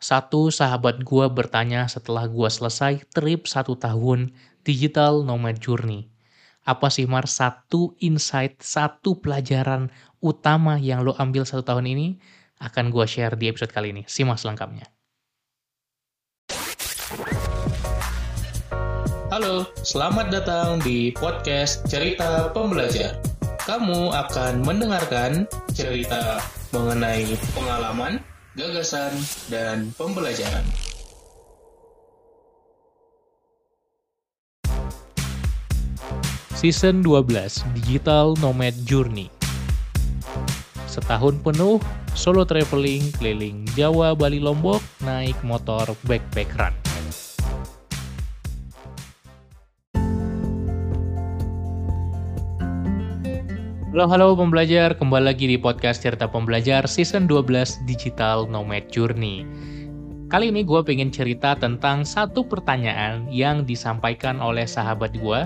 Satu sahabat gua bertanya setelah gua selesai trip satu tahun digital nomad journey. Apa sih Mar satu insight, satu pelajaran utama yang lo ambil satu tahun ini? Akan gua share di episode kali ini. Simak selengkapnya. Halo, selamat datang di podcast Cerita Pembelajar. Kamu akan mendengarkan cerita mengenai pengalaman, gagasan, dan pembelajaran. Season 12 Digital Nomad Journey Setahun penuh solo traveling keliling Jawa, Bali, Lombok naik motor backpackeran. Halo halo pembelajar, kembali lagi di podcast Cerita Pembelajar Season 12 Digital Nomad Journey. Kali ini gue pengen cerita tentang satu pertanyaan yang disampaikan oleh sahabat gue.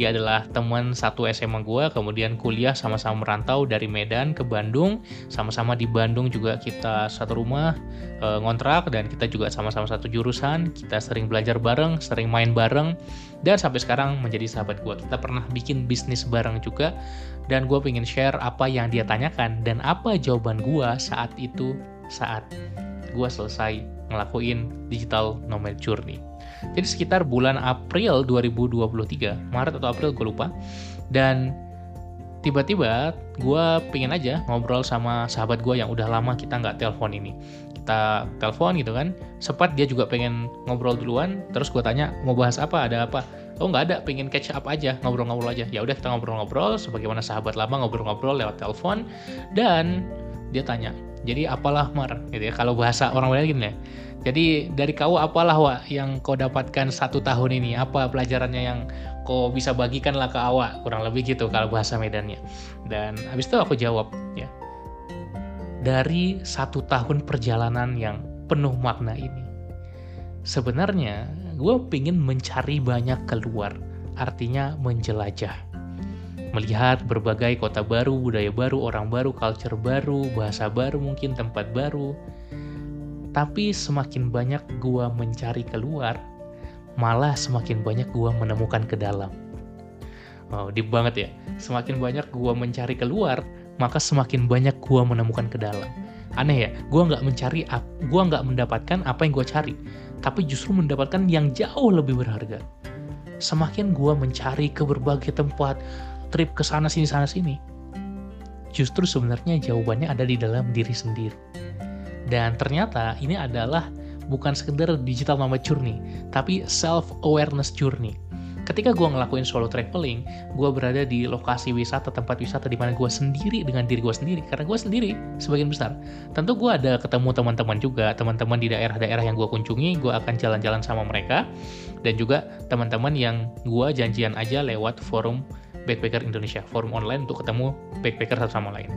Dia adalah teman satu SMA gue, kemudian kuliah sama-sama merantau dari Medan ke Bandung. Sama-sama di Bandung juga kita satu rumah e, ngontrak dan kita juga sama-sama satu jurusan. Kita sering belajar bareng, sering main bareng, dan sampai sekarang menjadi sahabat gue. Kita pernah bikin bisnis bareng juga, dan gue pengen share apa yang dia tanyakan dan apa jawaban gue saat itu saat gue selesai ngelakuin digital nomad journey. Jadi sekitar bulan April 2023, Maret atau April gue lupa. Dan tiba-tiba gue pengen aja ngobrol sama sahabat gue yang udah lama kita nggak telepon ini. Kita telepon gitu kan, sempat dia juga pengen ngobrol duluan, terus gue tanya mau bahas apa, ada apa? Oh nggak ada, pengen catch up aja, ngobrol-ngobrol aja. Ya udah kita ngobrol-ngobrol, sebagaimana sahabat lama ngobrol-ngobrol lewat telepon, dan dia tanya, jadi apalah Mar gitu ya kalau bahasa orang lain gini ya. Jadi dari kau apalah wa yang kau dapatkan satu tahun ini? Apa pelajarannya yang kau bisa bagikan lah ke awak? Kurang lebih gitu kalau bahasa Medannya. Dan habis itu aku jawab ya. Dari satu tahun perjalanan yang penuh makna ini. Sebenarnya gue pengen mencari banyak keluar. Artinya menjelajah melihat berbagai kota baru, budaya baru, orang baru, culture baru, bahasa baru, mungkin tempat baru. Tapi semakin banyak gua mencari keluar, malah semakin banyak gua menemukan ke dalam. Wow, deep banget ya. Semakin banyak gua mencari keluar, maka semakin banyak gua menemukan ke dalam. Aneh ya, gua nggak mencari, gua nggak mendapatkan apa yang gua cari, tapi justru mendapatkan yang jauh lebih berharga. Semakin gua mencari ke berbagai tempat, trip ke sana sini sana sini. Justru sebenarnya jawabannya ada di dalam diri sendiri. Dan ternyata ini adalah bukan sekedar digital nomad journey, tapi self awareness journey. Ketika gue ngelakuin solo traveling, gue berada di lokasi wisata, tempat wisata di mana gue sendiri dengan diri gue sendiri. Karena gue sendiri sebagian besar. Tentu gue ada ketemu teman-teman juga, teman-teman di daerah-daerah yang gue kunjungi, gue akan jalan-jalan sama mereka. Dan juga teman-teman yang gue janjian aja lewat forum Backpacker Indonesia, forum online untuk ketemu backpacker satu sama lain.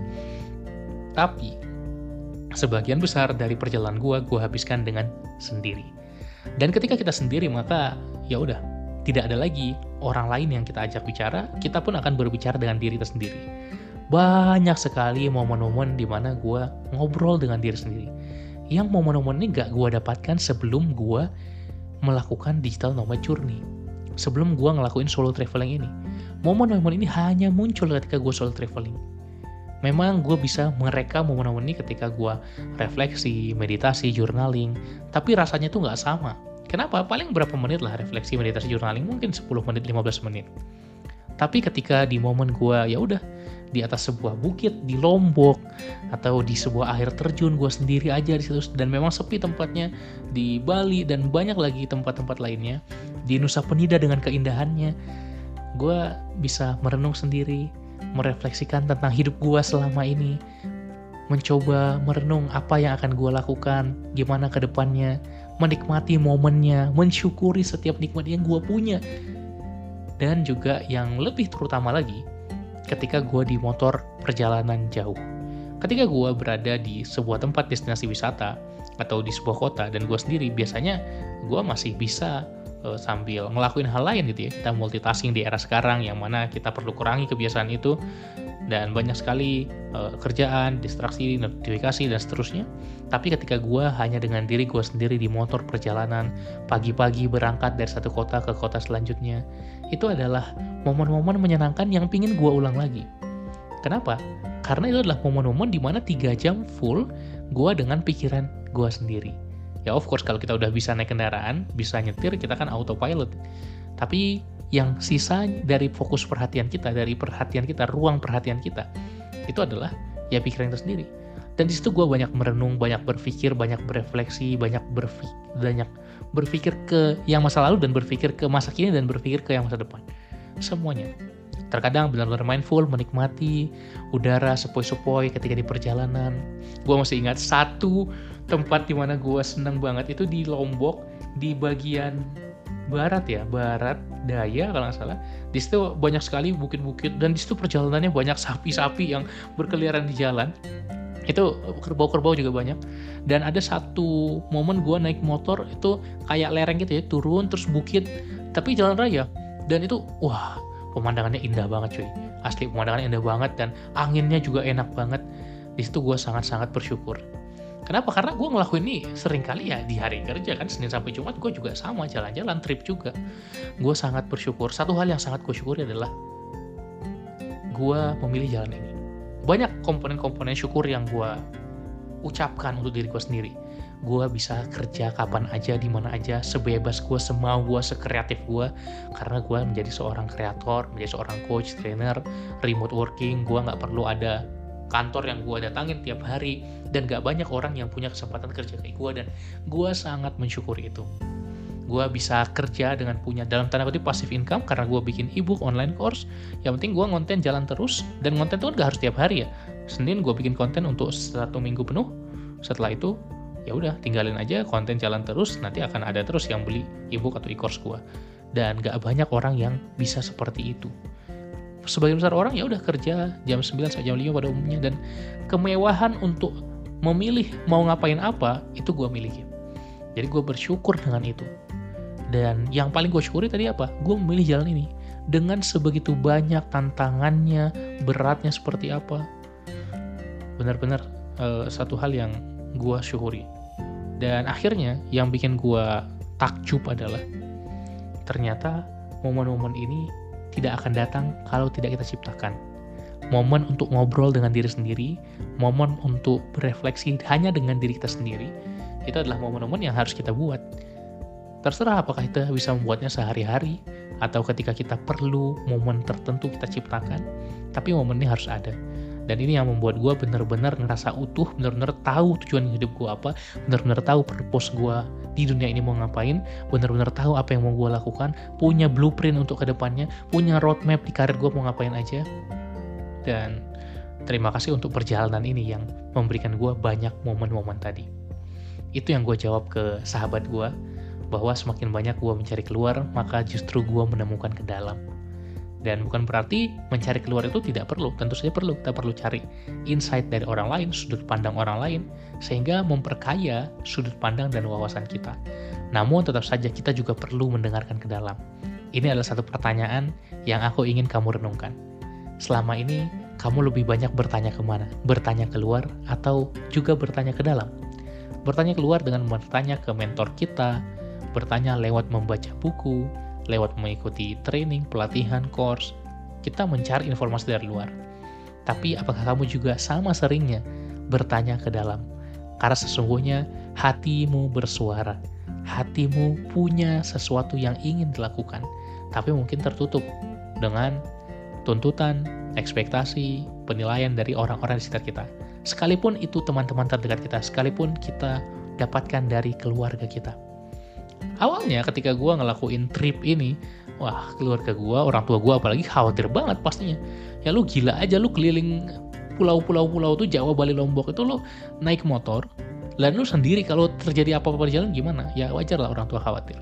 Tapi, sebagian besar dari perjalanan gue, gue habiskan dengan sendiri. Dan ketika kita sendiri, maka ya udah, tidak ada lagi orang lain yang kita ajak bicara, kita pun akan berbicara dengan diri kita sendiri. Banyak sekali momen-momen di mana gue ngobrol dengan diri sendiri. Yang momen-momen ini gak gue dapatkan sebelum gue melakukan digital nomad journey. Sebelum gue ngelakuin solo traveling ini momen-momen ini hanya muncul ketika gue solo traveling. Memang gue bisa merekam momen-momen ini ketika gue refleksi, meditasi, journaling, tapi rasanya tuh nggak sama. Kenapa? Paling berapa menit lah refleksi, meditasi, journaling, mungkin 10 menit, 15 menit. Tapi ketika di momen gue, ya udah di atas sebuah bukit di Lombok atau di sebuah air terjun gue sendiri aja di situ dan memang sepi tempatnya di Bali dan banyak lagi tempat-tempat lainnya di Nusa Penida dengan keindahannya gue bisa merenung sendiri, merefleksikan tentang hidup gue selama ini, mencoba merenung apa yang akan gue lakukan, gimana ke depannya, menikmati momennya, mensyukuri setiap nikmat yang gue punya. Dan juga yang lebih terutama lagi, ketika gue di motor perjalanan jauh. Ketika gue berada di sebuah tempat destinasi wisata atau di sebuah kota dan gue sendiri, biasanya gue masih bisa uh, sambil ngelakuin hal lain gitu ya kita multitasking di era sekarang yang mana kita perlu kurangi kebiasaan itu dan banyak sekali uh, kerjaan, distraksi, notifikasi dan seterusnya. Tapi ketika gue hanya dengan diri gue sendiri di motor perjalanan, pagi-pagi berangkat dari satu kota ke kota selanjutnya, itu adalah momen-momen menyenangkan yang pingin gue ulang lagi. Kenapa? Karena itu adalah momen-momen di mana tiga jam full gue dengan pikiran gue sendiri. Ya of course kalau kita udah bisa naik kendaraan, bisa nyetir, kita kan autopilot. Tapi yang sisa dari fokus perhatian kita, dari perhatian kita, ruang perhatian kita, itu adalah ya pikiran itu sendiri. Dan di situ gue banyak merenung, banyak berpikir, banyak berefleksi, banyak berpikir, banyak berpikir ke yang masa lalu dan berpikir ke masa kini dan berpikir ke yang masa depan. Semuanya. Terkadang benar-benar mindful, menikmati udara sepoi-sepoi ketika di perjalanan. Gue masih ingat satu tempat di mana gue seneng banget itu di Lombok, di bagian barat ya, barat daya kalau nggak salah. Di situ banyak sekali bukit-bukit dan di situ perjalanannya banyak sapi-sapi yang berkeliaran di jalan. Itu kerbau-kerbau juga banyak. Dan ada satu momen gue naik motor itu kayak lereng gitu ya, turun terus bukit, tapi jalan raya. Dan itu wah pemandangannya indah banget cuy. Asli pemandangannya indah banget dan anginnya juga enak banget. Di situ gue sangat-sangat bersyukur Kenapa? Karena gue ngelakuin ini sering kali ya di hari kerja kan Senin sampai Jumat gue juga sama jalan-jalan trip juga. Gue sangat bersyukur. Satu hal yang sangat gue syukuri adalah gue memilih jalan ini. Banyak komponen-komponen syukur yang gue ucapkan untuk diri gue sendiri. Gue bisa kerja kapan aja, di mana aja, sebebas gue, semau gue, sekreatif gue. Karena gue menjadi seorang kreator, menjadi seorang coach, trainer, remote working. Gue nggak perlu ada kantor yang gue datangin tiap hari. Dan gak banyak orang yang punya kesempatan kerja kayak gue dan gue sangat mensyukuri itu. Gue bisa kerja dengan punya dalam tanda kutip passive income karena gue bikin ebook online course. Yang penting gue konten jalan terus. Dan konten itu kan gak harus tiap hari ya. Senin gue bikin konten untuk satu minggu penuh. Setelah itu ya udah tinggalin aja konten jalan terus. Nanti akan ada terus yang beli ebook atau e-course gue dan gak banyak orang yang bisa seperti itu sebagian besar orang ya udah kerja jam 9 sampai jam 5 pada umumnya. Dan kemewahan untuk memilih mau ngapain apa itu gue miliki. Jadi gue bersyukur dengan itu. Dan yang paling gue syukuri tadi apa? Gue memilih jalan ini. Dengan sebegitu banyak tantangannya beratnya seperti apa. Benar-benar uh, satu hal yang gue syukuri. Dan akhirnya yang bikin gue takjub adalah ternyata momen-momen ini tidak akan datang kalau tidak kita ciptakan. Momen untuk ngobrol dengan diri sendiri, momen untuk berefleksi hanya dengan diri kita sendiri, itu adalah momen-momen yang harus kita buat. Terserah apakah kita bisa membuatnya sehari-hari, atau ketika kita perlu momen tertentu kita ciptakan, tapi momen ini harus ada dan ini yang membuat gue bener-bener ngerasa utuh bener-bener tahu tujuan hidup gue apa bener-bener tahu purpose gue di dunia ini mau ngapain bener-bener tahu apa yang mau gue lakukan punya blueprint untuk ke depannya punya roadmap di karir gue mau ngapain aja. Dan terima kasih untuk perjalanan ini yang memberikan gue banyak momen-momen tadi. Itu yang gue jawab ke sahabat gue bahwa semakin banyak gue mencari keluar maka justru gue menemukan ke dalam dan bukan berarti mencari keluar itu tidak perlu, tentu saja perlu. Kita perlu cari insight dari orang lain, sudut pandang orang lain, sehingga memperkaya sudut pandang dan wawasan kita. Namun tetap saja kita juga perlu mendengarkan ke dalam. Ini adalah satu pertanyaan yang aku ingin kamu renungkan. Selama ini, kamu lebih banyak bertanya ke mana? Bertanya keluar atau juga bertanya ke dalam? Bertanya keluar dengan bertanya ke mentor kita, bertanya lewat membaca buku, lewat mengikuti training, pelatihan, course, kita mencari informasi dari luar. Tapi apakah kamu juga sama seringnya bertanya ke dalam? Karena sesungguhnya hatimu bersuara. Hatimu punya sesuatu yang ingin dilakukan, tapi mungkin tertutup dengan tuntutan, ekspektasi, penilaian dari orang-orang di sekitar kita. Sekalipun itu teman-teman terdekat kita, sekalipun kita dapatkan dari keluarga kita awalnya ketika gue ngelakuin trip ini wah keluarga gue orang tua gue apalagi khawatir banget pastinya. Ya lu gila aja lu keliling pulau-pulau pulau tuh Jawa Bali Lombok itu lu naik motor dan lu sendiri kalau terjadi apa-apa di jalan gimana? Ya wajar lah orang tua khawatir.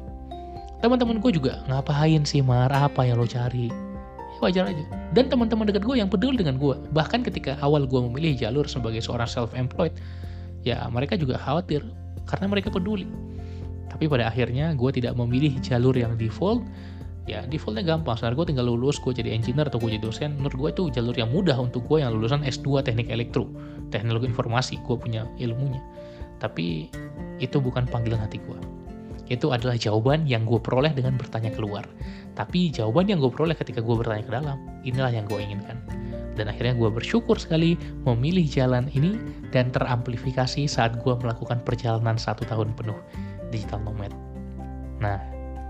Teman-teman gue juga ngapain sih marah apa yang lo cari? Ya wajar aja. Dan teman-teman dekat gue yang peduli dengan gue bahkan ketika awal gue memilih jalur sebagai seorang self employed ya mereka juga khawatir karena mereka peduli tapi pada akhirnya gue tidak memilih jalur yang default. Ya defaultnya gampang. Sekarang gue tinggal lulus gue jadi engineer atau gue jadi dosen. Menurut gue itu jalur yang mudah untuk gue yang lulusan S2 teknik elektro. Teknologi informasi gue punya ilmunya. Tapi itu bukan panggilan hati gue itu adalah jawaban yang gue peroleh dengan bertanya keluar. Tapi jawaban yang gue peroleh ketika gue bertanya ke dalam inilah yang gue inginkan. Dan akhirnya gue bersyukur sekali memilih jalan ini dan teramplifikasi saat gue melakukan perjalanan satu tahun penuh digital nomad. Nah,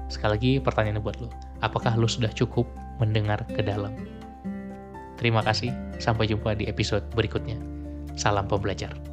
sekali lagi pertanyaan buat lo, apakah lo sudah cukup mendengar ke dalam? Terima kasih, sampai jumpa di episode berikutnya. Salam pembelajar.